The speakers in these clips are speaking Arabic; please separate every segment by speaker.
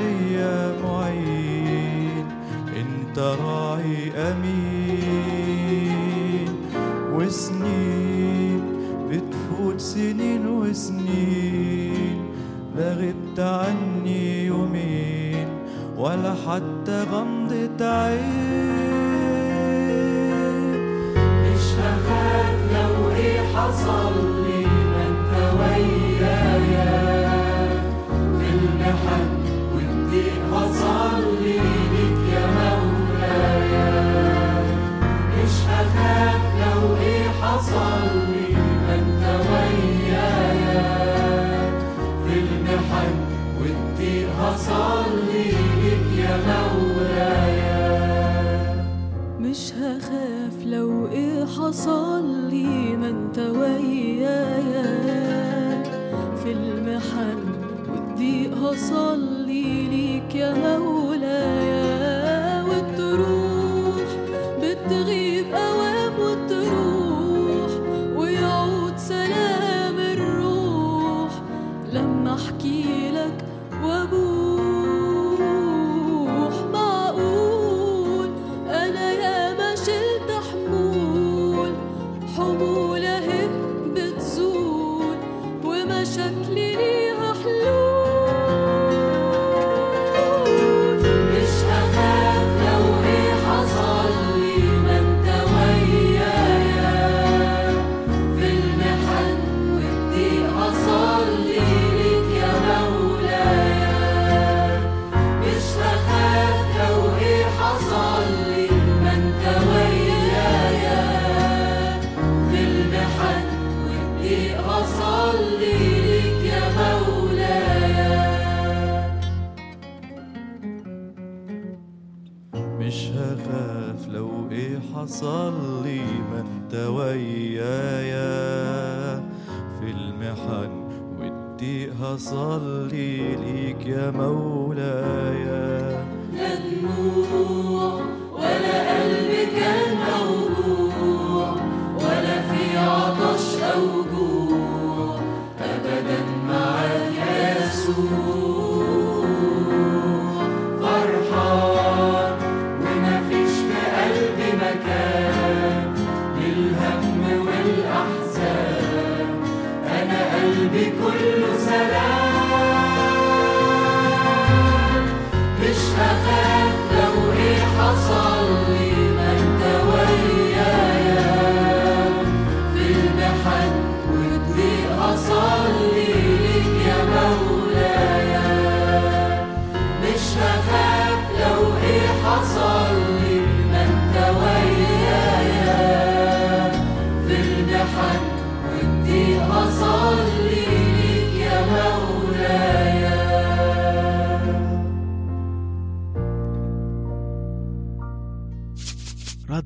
Speaker 1: ليا معين. انت راعي أمين. وسنين بتفوت سنين وسنين. لا غبت عني يومين ولا حتى غمضة عين.
Speaker 2: مش هخاف لو إيه حصل. إيه حصل لي ما انت ويايا في المحن. والضيق حصل لي ليك يا مولايا
Speaker 3: مش هخاف لو إيه حصل لي ما انت ويايا في المحن والضيق
Speaker 1: هصلي ليك يا مولايا.
Speaker 2: لا دموع ولا قلب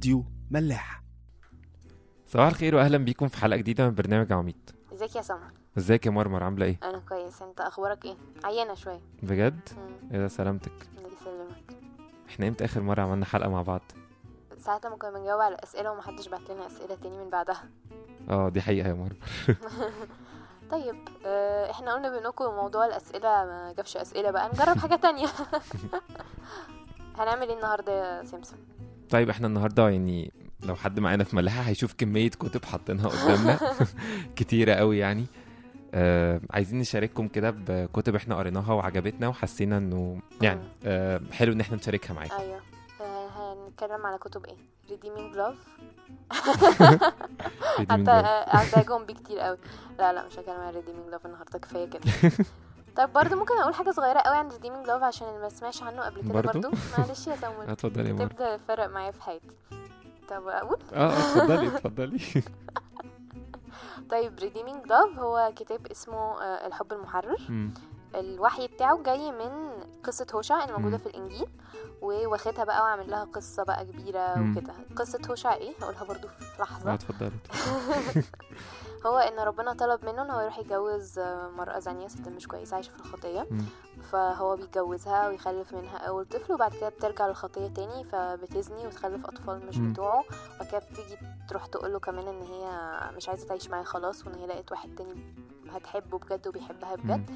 Speaker 4: راديو ملاح
Speaker 5: صباح الخير واهلا بيكم في حلقة جديدة من برنامج عميد.
Speaker 6: ازيك يا سمر؟
Speaker 5: ازيك يا مرمر؟ عاملة إيه؟
Speaker 6: أنا كويس. انت أخبارك إيه؟ عيانة شوية.
Speaker 5: بجد؟
Speaker 6: مم،
Speaker 5: إيه ده سلامتك.
Speaker 6: الله يسلمك.
Speaker 5: إحنا إمتى آخر مرة عملنا حلقة مع بعض؟
Speaker 6: ساعة لما كنا بنجاوب على الاسئله ومحدش بعت لنا أسئلة تاني من بعدها.
Speaker 5: آه دي حقيقة يا مرمر.
Speaker 6: طيب آه، إحنا قلنا بينكم موضوع الأسئلة ما جابش أسئلة بقى. نجرب حاجة تانية. هنعمل إيه النهارده يا سمسم
Speaker 5: طيب إحنا النهارده يعني لو حد معانا في ملاحه هيشوف كمية كتب حاطينها قدامنا. كتيرة قوي يعني. آه عايزين نشارككم كده بكتب إحنا قريناها وعجبتنا وحسينا إنه يعني آه حلو إن إحنا نشاركها معاكم.
Speaker 6: أيوه. آه، هنتكلم على كتب إيه؟ Redeeming love.
Speaker 5: Redeeming
Speaker 6: حتى عزاجهم بيه كتير قوي. لا لا مش هتكلم عن redeeming love النهارده كفاية كده. طيب برضه ممكن أقول حاجة صغيرة قوي عن redeeming love عشان اللي ما سمعش عنه قبل كده
Speaker 5: برضه؟
Speaker 6: برضه معلش يا سمر
Speaker 5: اتفضلي يا
Speaker 6: ده فرق معايا في حياتي. طب أقول؟
Speaker 5: آه اتفضلي اتفضلي.
Speaker 6: طيب redeeming love هو كتاب اسمه آه، الحب المحرر. الوحي بتاعه جاي من قصة هوشع الموجودة. في الإنجيل وواخدها بقى وعامل لها قصة بقى كبيرة. وكده. قصة هوشع إيه؟ هقولها برضو في لحظة.
Speaker 5: اتفضلي.
Speaker 6: هو إن ربنا طلب منه إن هو يروح يتجوز آه، مرأة زانية ست مش كويسة عايشة في الخطية. فهو بيتجوزها ويخلف منها أول طفل وبعد كده بترجع للخطية تاني فبتزني وتخلف أطفال مش. بتوعه وبعد كده بتيجي تروح تقول له كمان إن هي مش عايزة تعيش معاه خلاص وإن هي لقيت واحد تاني هتحبه بجد وبيحبها بجد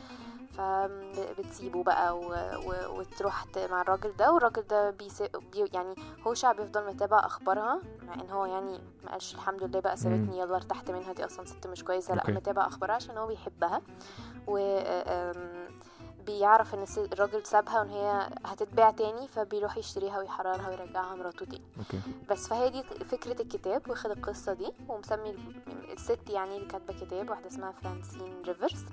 Speaker 6: فبتسيبه بقى و... و... وتروح مع الراجل ده والراجل ده بيسي... بي... يعني هو شعب بيفضل متابع أخبارها مع إن هو يعني ما قالش الحمد لله بقى سابتني يلا ارتحت منها دي أصلا ست مش كويسة
Speaker 5: لأ.
Speaker 6: متابع أخبارها عشان هو بيحبها. و بيعرف إن الراجل سابها وإن هي هتتباع تاني فبيروح يشتريها ويحررها ويرجعها مراته تاني. بس فهي دي فكرة الكتاب واخد القصة دي ومسمي الست يعني اللي كاتبة كتاب واحدة اسمها فرانسين ريفرز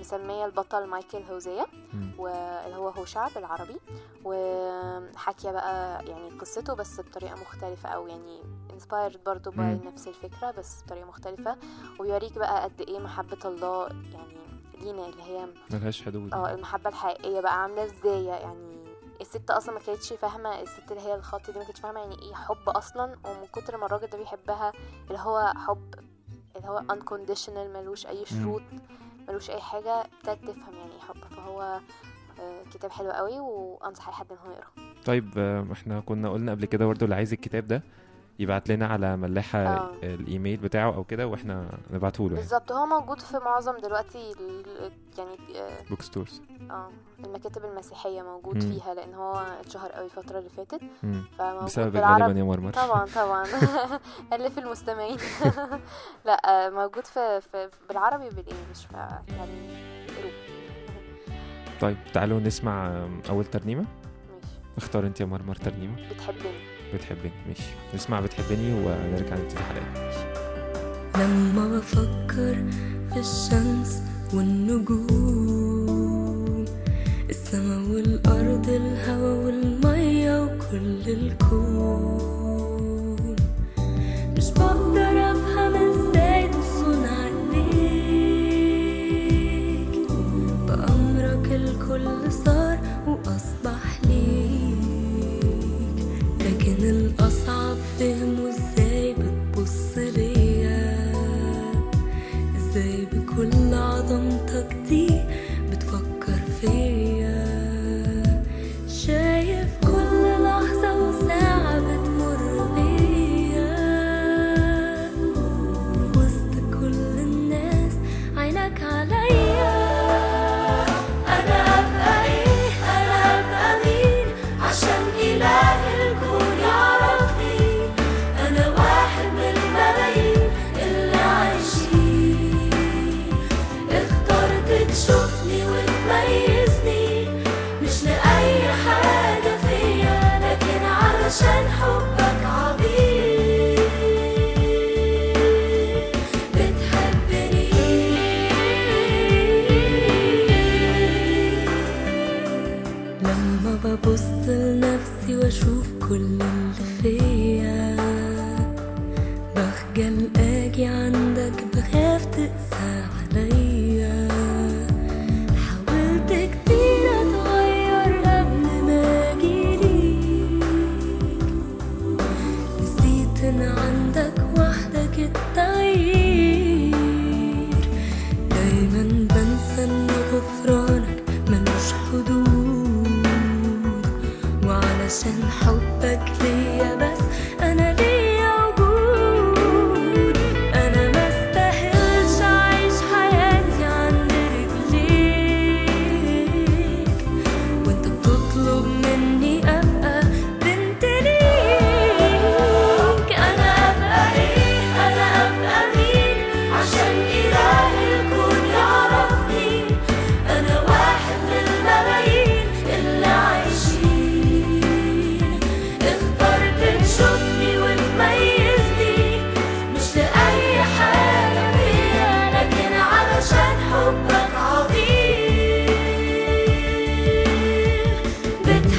Speaker 6: مسمية البطل مايكل هوزيا
Speaker 5: مم.
Speaker 6: واللي هو هوشع بالعربي وحكي بقى يعني قصته بس بطريقة مختلفة أو يعني inspired برضو باي
Speaker 5: مم.
Speaker 6: نفس الفكرة بس بطريقة مختلفة. وبيوريك بقى قد إيه محبة الله يعني لينا اللي هي
Speaker 5: ملهاش حدود
Speaker 6: آه المحبة الحقيقية بقى عاملة إزاي يعني. الست أصلا ما كانتش فاهمة الست اللي هي الخط دي ما كانتش فاهمة يعني إيه حب أصلا. ومن كتر ما الراجل ده بيحبها اللي هو حب اللي هو unconditional ملوش أي شروط. ملوش أي حاجة ابتدت تفهم يعني إيه حب فهو آه، كتاب حلو قوي وأنصح أي حد إن هو يقراه
Speaker 5: طيب آه، إحنا كنا قلنا قبل كده برضه اللي عايز الكتاب ده يبعت لنا على ملاحة
Speaker 6: آه.
Speaker 5: الإيميل بتاعه أو كده وإحنا نبعته له يعني.
Speaker 6: بالظبط هو موجود في معظم دلوقتي ال- يعني آه،
Speaker 5: book stores
Speaker 6: آه المكاتب المسيحية موجود
Speaker 5: مم.
Speaker 6: فيها لأن هو اتشهر قوي الفترة اللي فاتت. بالعربي
Speaker 5: غالبا يا مرمر.
Speaker 6: طبعا طبعا. ألف المستمعين. لا آه، موجود في, في بالعربي وبال English يعني.
Speaker 5: طيب تعالوا نسمع أول ترنيمة.
Speaker 6: ماشي.
Speaker 5: اختار أنت يا مرمر ترنيمة.
Speaker 6: بتحبني.
Speaker 5: بتحبني. ماشي. نسمع بتحبني ونرجع نبتدي حلقتنا
Speaker 3: لما بفكر في الشمس والنجوم السما والأرض الهوا والمية وكل الكون. مش بقدر أفهم إزاي تصون عليك. بأمرك الكل صار وأصبح فهمه إزاي بتبص ليا؟ إزاي بكل عظمتك دي واشوف كل the time.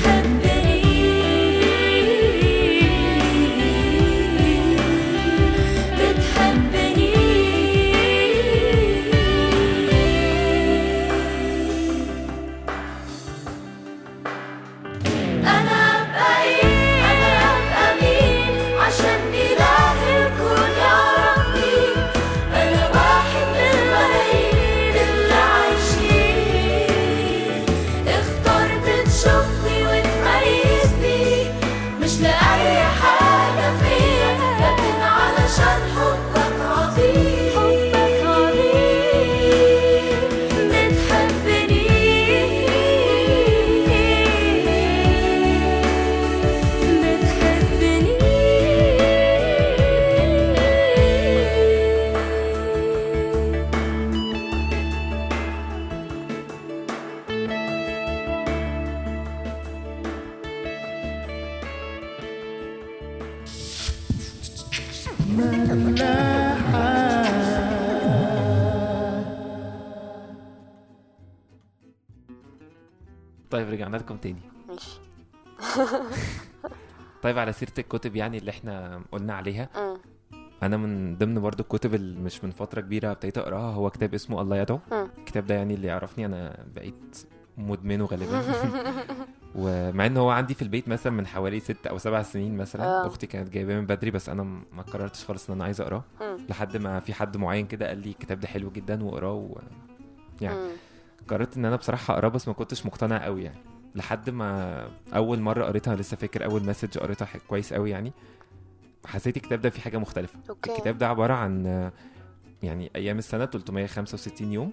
Speaker 5: طيب رجعنا لكم تاني.
Speaker 6: ماشي.
Speaker 5: طيب على سيرة الكتب يعني اللي إحنا قلنا عليها. أنا من ضمن برضو الكتب اللي مش من فترة كبيرة ابتديت أقراها هو كتاب اسمه الله يدعو. الكتاب ده يعني اللي يعرفني أنا بقيت مدمنه غالبا. ومع إن هو عندي في البيت مثلا من حوالي ست أو سبع سنين مثلا
Speaker 6: آه.
Speaker 5: أختي كانت جايباه من بدري بس أنا ما قررتش خالص إن أنا عايز
Speaker 6: أقراه.
Speaker 5: لحد ما في حد معين كده قال لي الكتاب ده حلو جدا واقراه و... يعني. قررت إن أنا بصراحة أقراه بس ما كنتش مقتنع قوي يعني. لحد ما أول مرة قريتها لسه فاكر أول message قريتها كويس قوي يعني. حسيت الكتاب ده فيه حاجة مختلفة.
Speaker 6: okay.
Speaker 5: الكتاب ده عبارة عن يعني أيام السنة 365 يوم.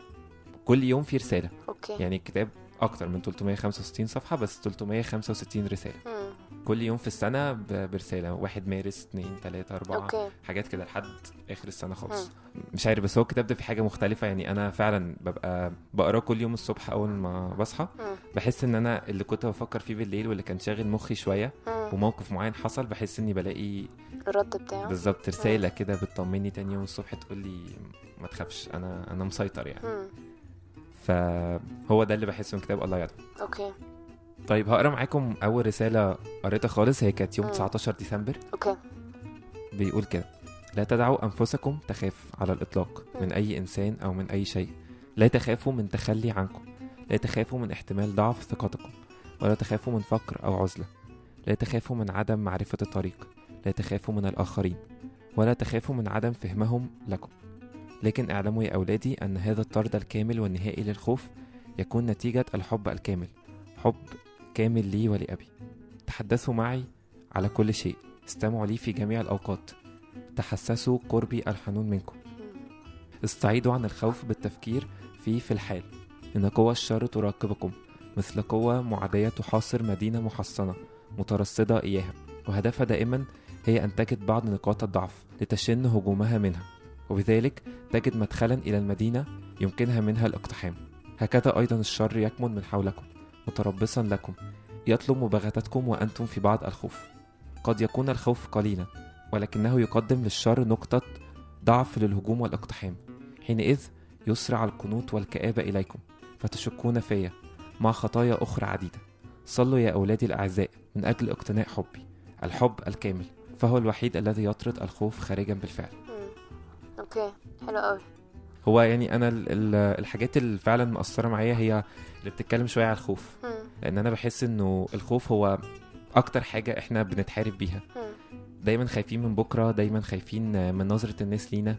Speaker 5: كل يوم فيه رسالة.
Speaker 6: okay.
Speaker 5: يعني الكتاب أكتر من 365 صفحة بس 365 رسالة.
Speaker 6: مم.
Speaker 5: كل يوم في السنة برسالة 1 مارس 2 3 4
Speaker 6: okay.
Speaker 5: حاجات كده لحد آخر السنة خالص. مش عارف بس هو الكتاب ده فيه حاجة مختلفة. يعني أنا فعلا ببقى بقراه كل يوم الصبح أول ما بصحى. بحس إن أنا اللي كنت بفكر فيه بالليل واللي كان شاغل مخي شوية
Speaker 6: مم.
Speaker 5: وموقف معين حصل بحس إني بلاقي
Speaker 6: الرد بتاعه.
Speaker 5: بالظبط رسالة كده بتطمني تاني يوم الصبح تقول لي ما تخافش أنا أنا مسيطر يعني.
Speaker 6: مم.
Speaker 5: فهو ده اللي بحسه من كتاب الله يدعو
Speaker 6: okay.
Speaker 5: طيب هقرأ معاكم أول رسالة قريتها خالص هي كانت يوم
Speaker 6: مم.
Speaker 5: 19 ديسمبر.
Speaker 6: okay.
Speaker 5: بيقول كده لا تدعوا أنفسكم تخاف على الإطلاق من
Speaker 6: مم.
Speaker 5: أي إنسان أو من أي شيء. لا تخافوا من تخلي عنكم. لا تخافوا من احتمال ضعف ثقتكم. ولا تخافوا من فقر أو عزلة. لا تخافوا من عدم معرفة الطريق. لا تخافوا من الآخرين. ولا تخافوا من عدم فهمهم لكم. لكن اعلموا يا أولادي أن هذا الطرد الكامل والنهائي للخوف يكون نتيجة الحب الكامل. حب كامل لي ولأبي. تحدثوا معي على كل شيء. استمعوا لي في جميع الأوقات. تحسسوا قربي الحنون منكم. استعيدوا عن الخوف بالتفكير فيه في الحال. إن قوى الشر تراقبكم. مثل قوة معادية تحاصر مدينة محصنة مترصدة إياها. وهدفها دائما هي أن تجد بعض نقاط الضعف لتشن هجومها منها. وبذلك تجد مدخلا إلى المدينة يمكنها منها الاقتحام. هكذا أيضا الشر يكمن من حولكم. متربصا لكم. يطلب مباغتتكم وأنتم في بعض الخوف. قد يكون الخوف قليلا ولكنه يقدم للشر نقطة ضعف للهجوم والاقتحام. حينئذ يسرع القنوط والكآبة إليكم. فتشكون فيا مع خطايا أخرى عديدة. صلوا يا أولادي الأعزاء من أجل اقتناء حبي. الحب الكامل. فهو الوحيد الذي يطرد الخوف خارجا بالفعل.
Speaker 6: أوكي حلو قوي
Speaker 5: هو يعني ال- ال- الحاجات اللي فعلا مأثرة معايا هي اللي بتتكلم شوية على الخوف
Speaker 6: مم.
Speaker 5: لأن أنا بحس إنه الخوف هو أكتر حاجة إحنا بنتحارب بيها
Speaker 6: مم.
Speaker 5: دايما خايفين من بكرة دايما خايفين من نظرة الناس لينا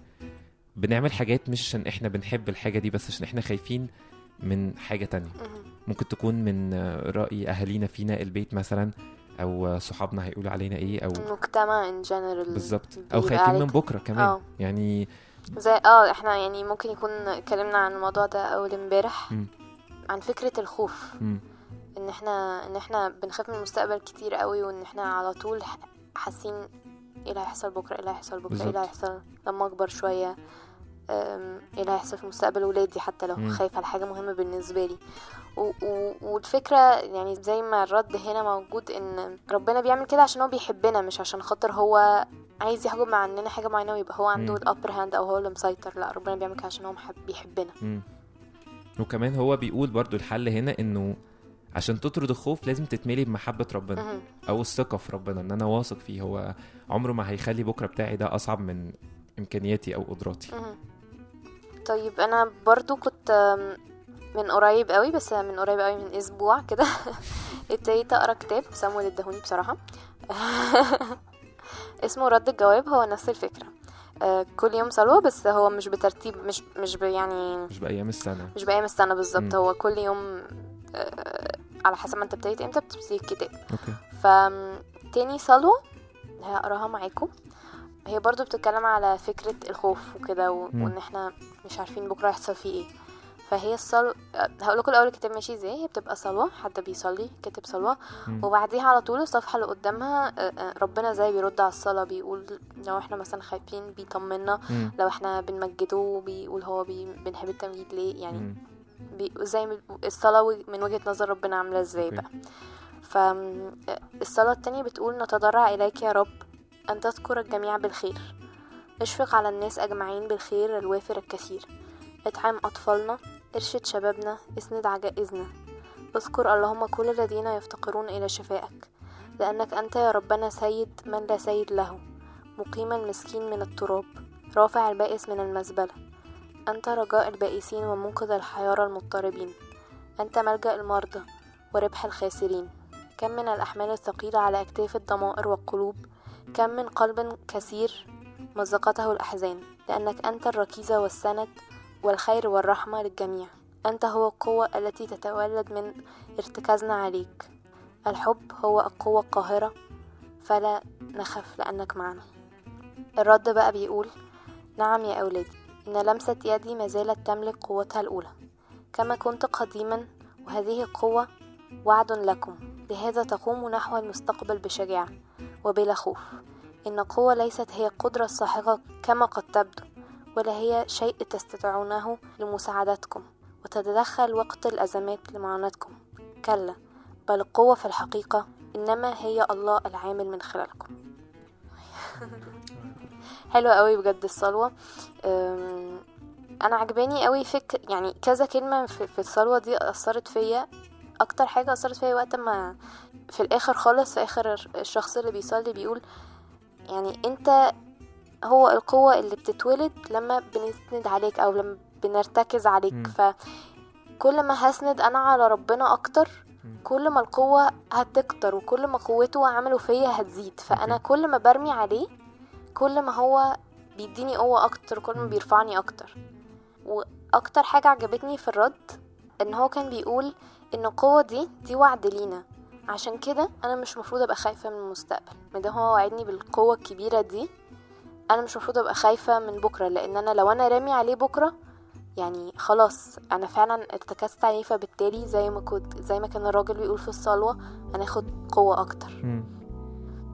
Speaker 5: بنعمل حاجات مش عشان إحنا بنحب الحاجة دي بس عشان إحنا خايفين من حاجة تانية
Speaker 6: مم.
Speaker 5: ممكن تكون من رأي أهالينا فينا البيت مثلا أو صحابنا هيقولوا علينا إيه أو
Speaker 6: المجتمع ان جنرال
Speaker 5: بالظبط أو خايفين من بكرة كمان
Speaker 6: آه.
Speaker 5: يعني
Speaker 6: زي آه إحنا يعني ممكن يكون اتكلمنا عن الموضوع ده أول امبارح. عن فكرة الخوف
Speaker 5: مم.
Speaker 6: إن إحنا إن إحنا بنخاف من المستقبل كتير قوي وإن إحنا على طول حاسين إيه اللي هيحصل بكرة إيه اللي هيحصل بكرة إيه اللي. هيحصل لما أكبر شوية إيه اللي هيحصل في مستقبل ولادي حتى لو. خايفة على حاجة مهمة بالنسبة لي و- و- والفكرة يعني زي ما الرد هنا موجود إن ربنا بيعمل كده عشان هو بيحبنا مش عشان خاطر هو عايز يحجب عننا حاجة معينة ويبقى هو عنده
Speaker 5: مم.
Speaker 6: ال upper hand أو هو اللي مسيطر لا ربنا بيعمل كده عشان هو محب بيحبنا
Speaker 5: مم. وكمان هو بيقول برضو الحل هنا إنه عشان تطرد الخوف لازم تتملي بمحبة ربنا
Speaker 6: مهم.
Speaker 5: أو الثقة في ربنا إن أنا واثق فيه هو عمره ما هيخلي بكرة بتاعي ده أصعب من إمكانياتي أو قدراتي
Speaker 6: مهم. طيب أنا برضو كنت من قريب قوي بس من قريب قوي من أسبوع كده. ابتديت أقرأ كتاب سامويل ادهوني بصراحة. اسمه رد الجواب هو نفس الفكرة. آه، كل يوم صلوة بس هو مش بترتيب مش مش يعني
Speaker 5: مش بأيام السنة.
Speaker 6: مش بأيام السنة بالظبط. هو كل يوم آه، على حسب ما انت ابتديت إمتى بتبتدي الكتاب.
Speaker 5: أوكي.
Speaker 6: فتاني صلوة هقراها معاكم. هي برضو بتتكلم على فكرة الخوف وكده و... وإن إحنا مش عارفين بكرة هيحصل فيه إيه. فهي الصلو هقول لكم الأول الكتاب ماشي إزاي هي بتبقى صلوة حد بيصلي كاتب صلوة
Speaker 5: مم.
Speaker 6: وبعديها على طول الصفحة اللي قدامها آه، آه، ربنا زي بيرد على الصلاة بيقول لو إحنا مثلا خايفين بيطمنا. لو إحنا بنمجده بيقول هو بي... بنحب التمجيد ليه يعني
Speaker 5: مم.
Speaker 6: بي... زي و- من وجهة نظر ربنا عاملة
Speaker 5: إزاي.
Speaker 6: بقى فالصلاة التانية بتقول نتضرع إليك يا رب أن تذكر الجميع بالخير اشفق على الناس أجمعين بالخير الوافر الكثير اطعم أطفالنا ارشد شبابنا اسند عجائزنا. اذكر اللهم كل الذين يفتقرون إلى شفائك لأنك أنت يا ربنا سيد من لا سيد له مقيم المسكين من التراب رافع البائس من المزبلة. أنت رجاء البائسين ومنقذ الحيارى المضطربين. أنت ملجأ المرضى وربح الخاسرين. كم من الأحمال الثقيلة على أكتاف الضمائر والقلوب. كم من قلب كثير مزقته الأحزان. لأنك أنت الركيزة والسند والخير والرحمة للجميع. أنت هو القوة التي تتولد من ارتكازنا عليك. الحب هو القوة القاهرة فلا نخف لأنك معنا. الرد بقى بيقول نعم يا أولادي إن لمسة يدي ما زالت تملك قوتها الأولى. كما كنت قديما وهذه القوة وعد لكم. لهذا تقوموا نحو المستقبل بشجاعة وبلا خوف. إن القوة ليست هي القدرة الساحقة كما قد تبدو. ولا هي شيء تستطيعونه لمساعدتكم وتتدخل وقت الأزمات لمعونتكم كلا بل القوة في الحقيقة إنما هي الله العامل من خلالكم. حلوة قوي بجد الصلوة. أم، أنا عجباني قوي فك يعني كذا كلمة في, الصلوة دي أثرت فيا. أكتر حاجة أثرت فيا وقت ما في الآخر خالص في آخر الشخص اللي بيصلي بيقول يعني أنت هو القوة اللي بتتولد لما بنسند عليك أو لما بنرتكز. عليك فكل ما هسند أنا على ربنا أكتر
Speaker 5: مم.
Speaker 6: كل ما القوة هتكتر وكل ما قوته وعمله فيا هتزيد
Speaker 5: أوكي.
Speaker 6: كل ما برمي عليه كل ما هو بيديني قوة أكتر كل ما. بيرفعني أكتر وأكتر حاجة عجبتني في الرد إن هو كان بيقول إن القوة دي دي وعد لينا عشان كده أنا مش مفروض أبقى خايفة من المستقبل مادام هو وعدني بالقوة الكبيرة دي أنا مش مفروض أبقى خايفة من بكرة لأن أنا لو أنا رامي عليه بكرة يعني خلاص أنا فعلا ارتكزت عليه فبالتالي زي ما كنت زي ما كان الراجل بيقول في الصلوة هناخد قوة أكتر
Speaker 5: مم.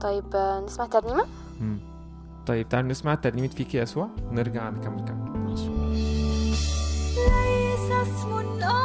Speaker 6: طيب نسمع ترنيمة
Speaker 5: مم. طيب تعالوا نسمع ترنيمة فيك يا يسوع ونرجع نكمل كلام
Speaker 7: ليس اسم آخر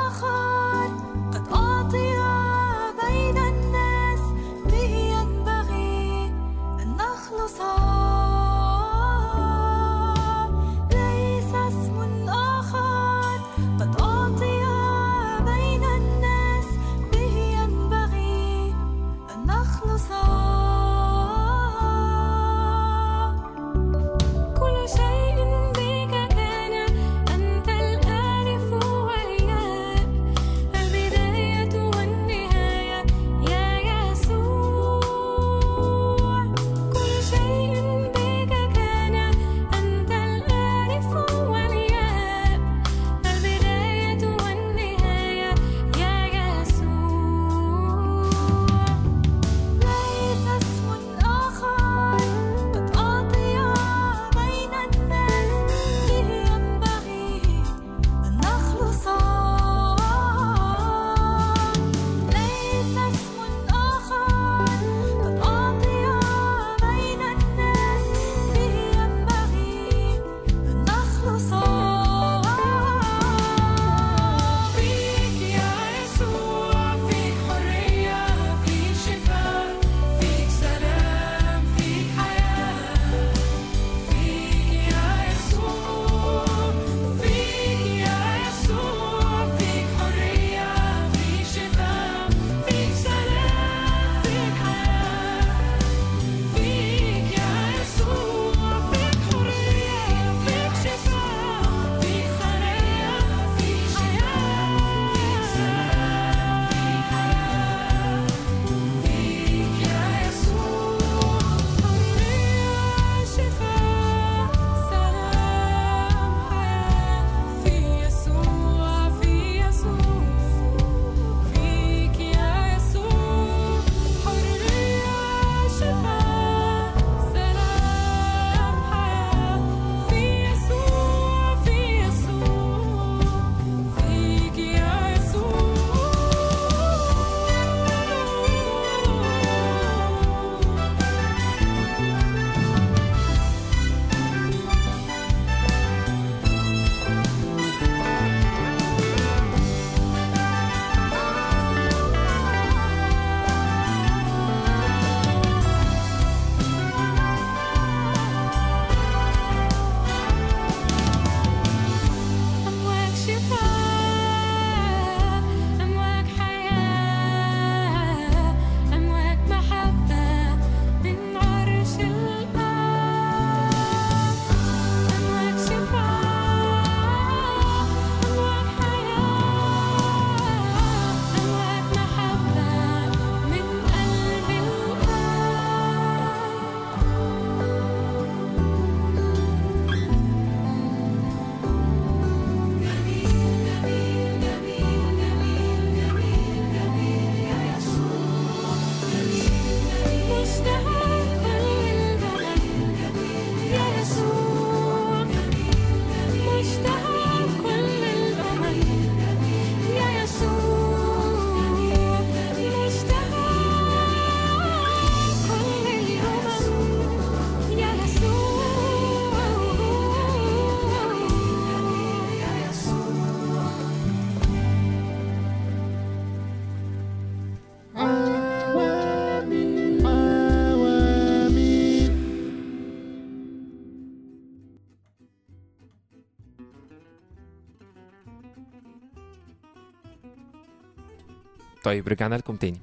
Speaker 5: طيب رجعنا لكم تاني.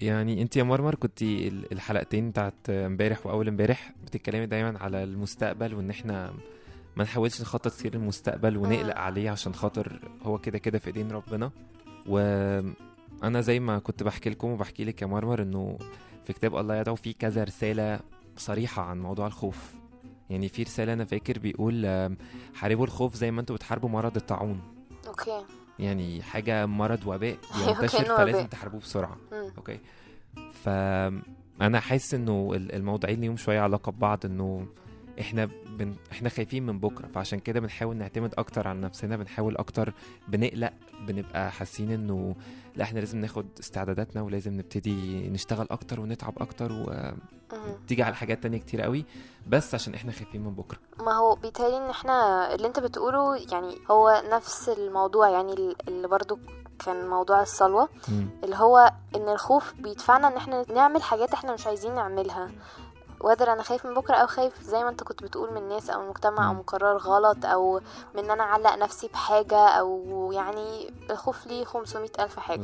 Speaker 5: يعني انت يا مرمر كنت الحلقتين بتاعت امبارح وأول امبارح بتتكلمي دايما على المستقبل وإن إحنا ما نحاولش نخطط كتير للمستقبل ونقلق عليه عشان خاطر هو كده كده في إيدين ربنا. وأنا زي ما كنت بحكي لكم وبحكي لك يا مرمر إنه في كتاب الله يدعو فيه كذا رسالة صريحة عن موضوع الخوف. يعني في رسالة أنا فاكر بيقول حاربوا الخوف زي ما أنتوا بتحاربوا مرض الطاعون.
Speaker 6: okay.
Speaker 5: يعني حاجة مرض وباء
Speaker 6: أيوة،
Speaker 5: بينتشر
Speaker 6: كأنه
Speaker 5: فلازم. تحاربوه بسرعة
Speaker 6: مم.
Speaker 5: okay فانا حاسس إنه ال- الموضوعين ليهم شوية علاقة ببعض إنه إحنا بن... إحنا خايفين من بكرة فعشان كده بنحاول نعتمد أكتر على نفسنا بنحاول أكتر بنقلق بنبقى حاسين إنه لأ إحنا لازم ناخد استعداداتنا ولازم نبتدي نشتغل أكتر ونتعب أكتر وتيجي. على حاجات تانية كتير قوي بس عشان إحنا خايفين من بكرة
Speaker 6: ما هو بيتهيألي إن إحنا اللي انت بتقوله يعني هو نفس الموضوع يعني اللي برضو كان موضوع الصلوة
Speaker 5: مم.
Speaker 6: اللي هو إن الخوف بيدفعنا إن إحنا نعمل حاجات إحنا مش عايزين نعملها وقدر أنا خايف من بكرة أو خايف زي ما أنت كنت بتقول من الناس أو المجتمع
Speaker 5: أو.
Speaker 6: من قرار غلط أو من إن أنا أعلق نفسي بحاجة أو يعني الخوف ليه 500 ألف
Speaker 5: حاجة.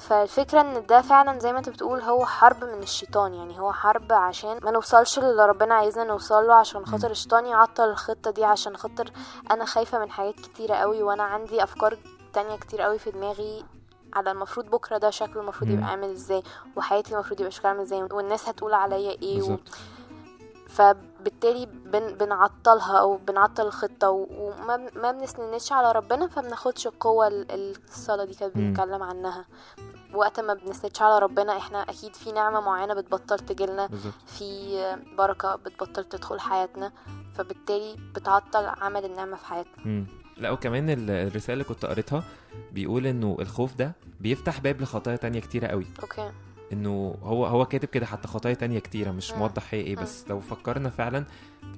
Speaker 6: فالفكرة إن ده فعلا زي ما أنت بتقول هو حرب من الشيطان يعني هو حرب عشان ما نوصلش اللي ربنا عايزنا نوصله عشان خاطر الشيطان يعطل الخطة دي عشان خاطر أنا خايفة من حاجات كتيرة قوي وأنا عندي أفكار تانية كتير قوي في دماغي على المفروض بكرة ده شكله المفروض. يبقى عامل إزاي وحياتي المفروض يبقى شكلها عامل إزاي والناس هتقول عليا إيه و... فبالتالي بن بنعطلها أو بنعطل الخطة و- وما ما بنسندش على ربنا فبناخدش القوة ال- الصلاة دي كانت. بنتكلم عنها وقت ما بنسندش على ربنا إحنا أكيد في نعمة معينة بتبطل تجيلنا في بركة بتبطل تدخل حياتنا فبالتالي بتعطل عمل النعمة في حياتنا.
Speaker 5: لا وكمان ال- الرسالة اللي كنت قريتها بيقول إنه الخوف ده بيفتح باب لخطايا تانية كتيرة قوي.
Speaker 6: أوكي.
Speaker 5: إنه هو هو كاتب كده حتى خطايا تانية كتيرة مش. موضح هي
Speaker 6: إيه.
Speaker 5: بس لو فكرنا فعلا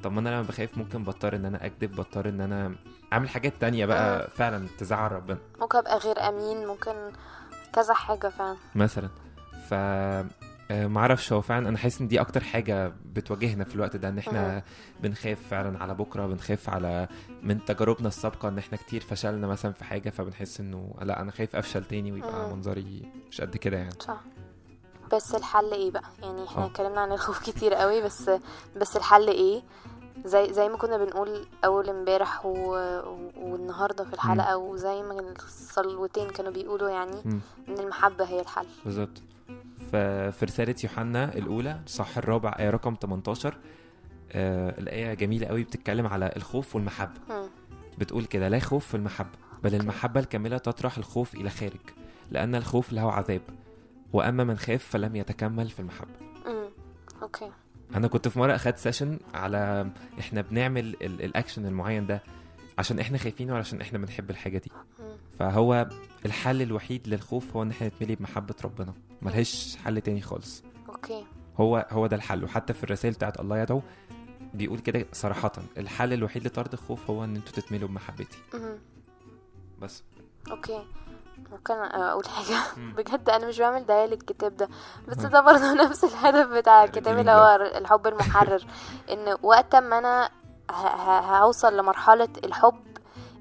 Speaker 5: طب ما أنا لما بخاف ممكن بضطر إن أنا أكذب بضطر إن أنا أعمل حاجات تانية بقى فعلا تزعل ربنا.
Speaker 6: ممكن أبقى غير أمين ممكن كذا حاجة فعلا.
Speaker 5: مثلا. ف معرفش هو فعلا أنا حاسس إن دي أكتر حاجة بتواجهنا في الوقت ده إن
Speaker 6: إحنا.
Speaker 5: بنخاف فعلا على بكرة بنخاف على من تجاربنا السابقة إن إحنا كتير فشلنا مثلا في حاجة فبنحس إنه لأ أنا خايف أفشل تاني ويبقى. منظري مش قد كده يعني
Speaker 6: صح بس الحل إيه بقى يعني إحنا
Speaker 5: آه.
Speaker 6: اتكلمنا عن الخوف كتير قوي بس بس الحل إيه زي زي ما كنا بنقول أول إمبارح و... والنهاردة في الحلقة وزي ما الصلوتين كانوا بيقولوا يعني
Speaker 5: مم.
Speaker 6: إن المحبة هي الحل
Speaker 5: بالظبط ففي رسالة يوحنا الأولى صح الرابع آية رقم 18 آه الآية جميلة قوي بتتكلم على الخوف والمحبة
Speaker 6: مم.
Speaker 5: بتقول كده لا خوف في المحبة بل المحبة الكاملة تطرح الخوف إلى خارج لأن الخوف له عذاب وأما من خاف فلم يتكمل في المحبة
Speaker 6: مم. okay
Speaker 5: أنا كنت في مرة أخدت session على إحنا بنعمل ال- الأكشن المعين ده عشان إحنا خايفين وعشان إحنا بنحب الحاجة دي. فهو الحل الوحيد للخوف هو إن إحنا نتملي بمحبة ربنا. ملهاش حل تاني خالص.
Speaker 6: okay.
Speaker 5: هو هو ده الحل. وحتى في الرسائل بتاعت الله يدعو بيقول كده صراحة الحل الوحيد لطرد الخوف هو إن أنتوا تتملوا بمحبتي. بس.
Speaker 6: okay. ممكن أقول
Speaker 5: حاجة.
Speaker 6: بجد أنا مش بعمل دعاية للكتاب ده. بس ده برضه نفس الهدف بتاع الكتاب اللي هو الحب المحرر. إن وقت ما أنا هوصل لمرحلة الحب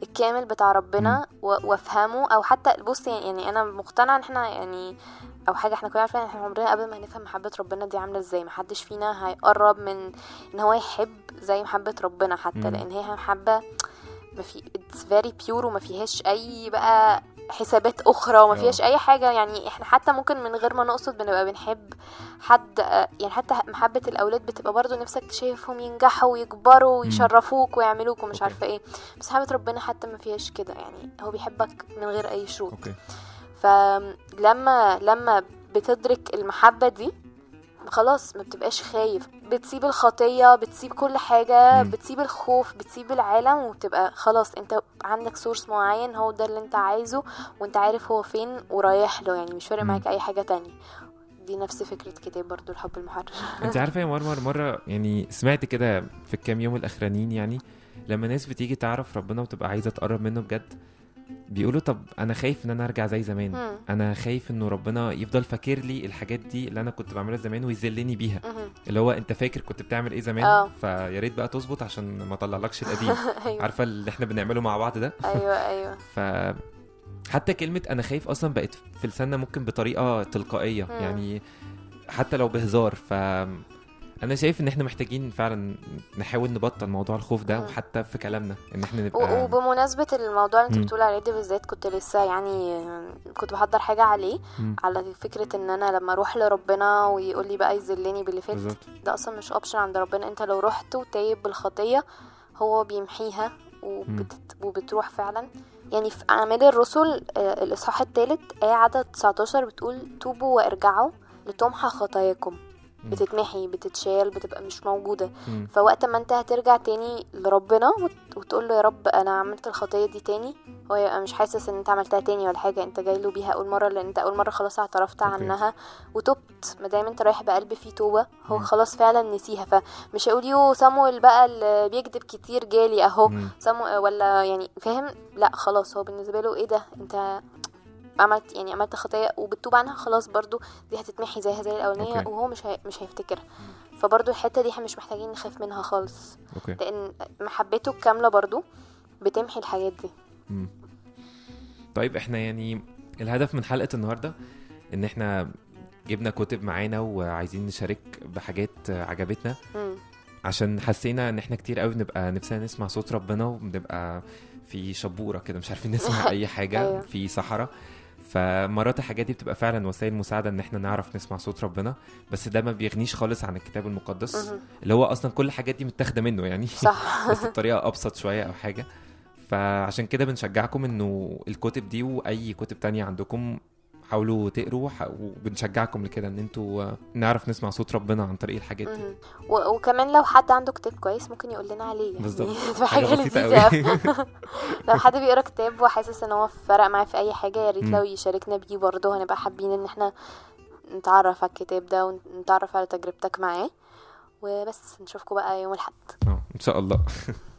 Speaker 6: الكامل بتاع ربنا و- وافهمه أو حتى بص يعني يعني أنا مقتنعه ان إحنا يعني أو حاجة إحنا كلنا عارفين إحنا عمرنا قبل ما هنفهم محبة ربنا دي عاملة إزاي محدش فينا هيقرب من ان هو يحب زي محبة ربنا حتى. لأن هي محبة ما في it's very pure وما فيهاش أي بقى حسابات أخرى وما
Speaker 5: آه.
Speaker 6: فيهاش أي حاجة. يعني إحنا حتى ممكن من غير ما نقصد بنبقى بنحب حد آه، يعني حتى محبة الأولاد بتبقى برضو نفسك شايفهم ينجحوا ويكبروا ويشرفوك ويعملوك ومش. عارفة إيه. بس محبه ربنا حتى ما فيهاش كده. يعني هو بيحبك من غير أي شروط. فلما لما بتدرك المحبة دي خلاص ما بتبقاش خايف بتسيب الخطية بتسيب كل حاجة. بتسيب الخوف بتسيب العالم وبتبقى خلاص انت عندك سورس معين هو ده اللي انت عايزه وانت عارف هو فين ورايح له يعني مش فارق. معاك أي حاجة تانية دي نفس فكرة كتاب برضو الحب المحرر
Speaker 5: انت عارفة يا مرمر مرة يعني سمعت كده في الكام يوم الأخرانيين يعني لما ناس بتيجي تعرف ربنا وتبقى عايزة تقرب منه بجد بيقولوا طب أنا خايف إن أنا أرجع زي زمان
Speaker 6: مم.
Speaker 5: أنا خايف إنه ربنا يفضل فاكر لي الحاجات دي اللي أنا كنت بعملها زمان ويذلني بيها. اللي هو أنت فاكر كنت بتعمل إيه زمان
Speaker 6: آه.
Speaker 5: فيا ريت بقى تظبط عشان ما اطلعلكش القديم
Speaker 6: أيوه
Speaker 5: عارفة اللي إحنا بنعمله مع بعض ده
Speaker 6: أيوه أيوه
Speaker 5: ف حتى كلمة أنا خايف أصلا بقت في لساننا ممكن بطريقة تلقائية
Speaker 6: مم.
Speaker 5: يعني حتى لو بهزار ف أنا شايف إن إحنا محتاجين فعلا نحاول نبطل موضوع الخوف ده. وحتى في كلامنا إن
Speaker 6: إحنا
Speaker 5: نبقى
Speaker 6: وبمناسبة الموضوع اللي
Speaker 5: أنت.
Speaker 6: بتقول عليه ده بالذات كنت لسه يعني كنت بحضر حاجة عليه. على فكرة إن أنا لما أروح لربنا ويقول لي بقى يذلني باللي فات ده أصلا مش option عند ربنا أنت لو رحت وتايب بالخطية هو بيمحيها وبت... وبتروح فعلا يعني في أعمال الرسل آه، الإصحاح الثالث آية عدد 19 بتقول توبوا وارجعوا لتمحى خطاياكم. بتتمحي بتتشال بتبقى مش موجودة. فوقت ما انت هترجع تاني لربنا وت- وتقول له يا رب أنا عملت الخطية دي تاني هو يبقى مش حاسس ان انت عملتها تاني ولا حاجة انت جاي له بيها أول مرة لأن انت أول مرة خلاص اعترفت. عنها وتبت ما دام انت رايح بقلب فيه توبة هو. خلاص فعلا نسيها فمش هيقول يو صامويل بقى اللي بيكذب كتير جالي اهو. سامو ولا يعني فاهم لا خلاص هو بالنسبة له إيه ده انت عملت يعني عملت خطيه وبتتوب عنها خلاص برضو دي هتتمحي زيها زي الأولانية
Speaker 5: okay.
Speaker 6: وهو مش هي... مش هيفتكرها فبرضو الحتة دي إحنا مش محتاجين نخاف منها خالص
Speaker 5: okay
Speaker 6: لأن محبته الكامله برضو بتمحي الحاجات دي
Speaker 5: مم. طيب إحنا يعني الهدف من حلقة النهاردة إن إحنا جبنا كتب معانا وعايزين نشارك بحاجات عجبتنا
Speaker 6: مم.
Speaker 5: عشان حسينا إن إحنا كتير قوي بنبقى نفسنا نسمع صوت ربنا وبنبقى في شبورة كده مش عارفين نسمع أي حاجة
Speaker 6: أيوة.
Speaker 5: في صحراء فمرات الحاجات دي بتبقى فعلا وسائل مساعدة إن إحنا نعرف نسمع صوت ربنا بس ده ما بيغنيش خالص عن الكتاب المقدس. اللي هو أصلا كل الحاجات دي متاخدة منه يعني.
Speaker 6: صح.
Speaker 5: بس بطريقة أبسط شوية أو حاجة. فعشان كده بنشجعكم إنه الكتب دي وأي كتب تانية عندكم حاولوا تقروا وبنشجعكم لكده إن أنتوا نعرف نسمع صوت ربنا عن طريق الحاجات دي.
Speaker 6: و- وكمان لو حد عنده كتاب كويس ممكن يقول لنا عليه يعني
Speaker 5: بالظبط. حاجة
Speaker 6: لذيذة. لو حد بيقرا كتاب وحاسس إن هو فرق معاه في أي حاجة يا ريت. لو يشاركنا بيه برضه هنبقى حابين إن إحنا نتعرف على الكتاب ده ونتعرف على تجربتك معاه وبس نشوفكم بقى يوم الأحد
Speaker 5: آه إن شاء الله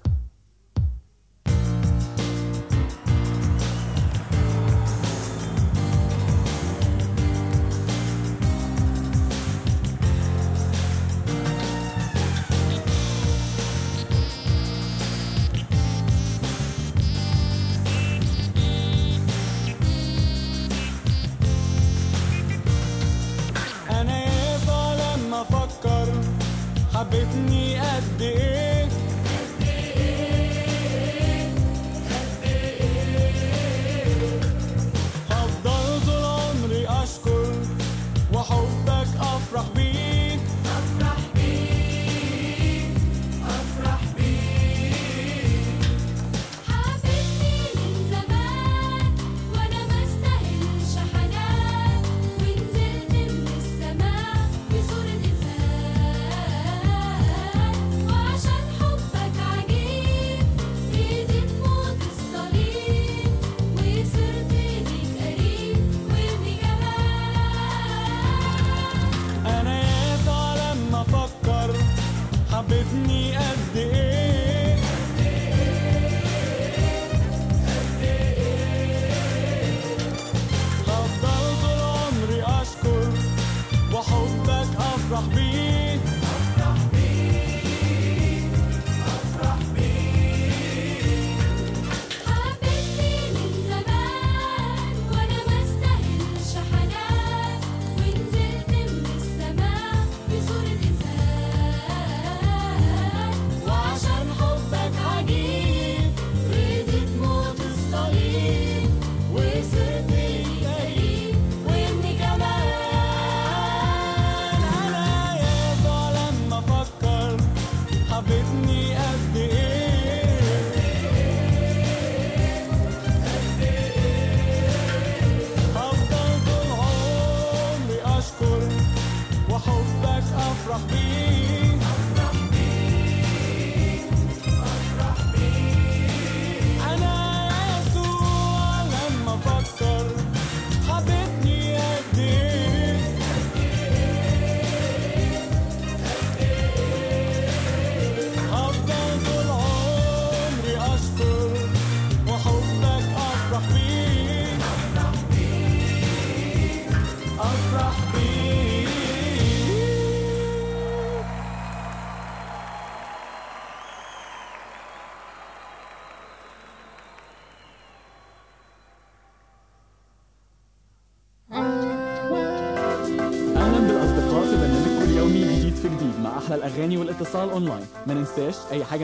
Speaker 8: أونلاين ما ننساش أي حاجة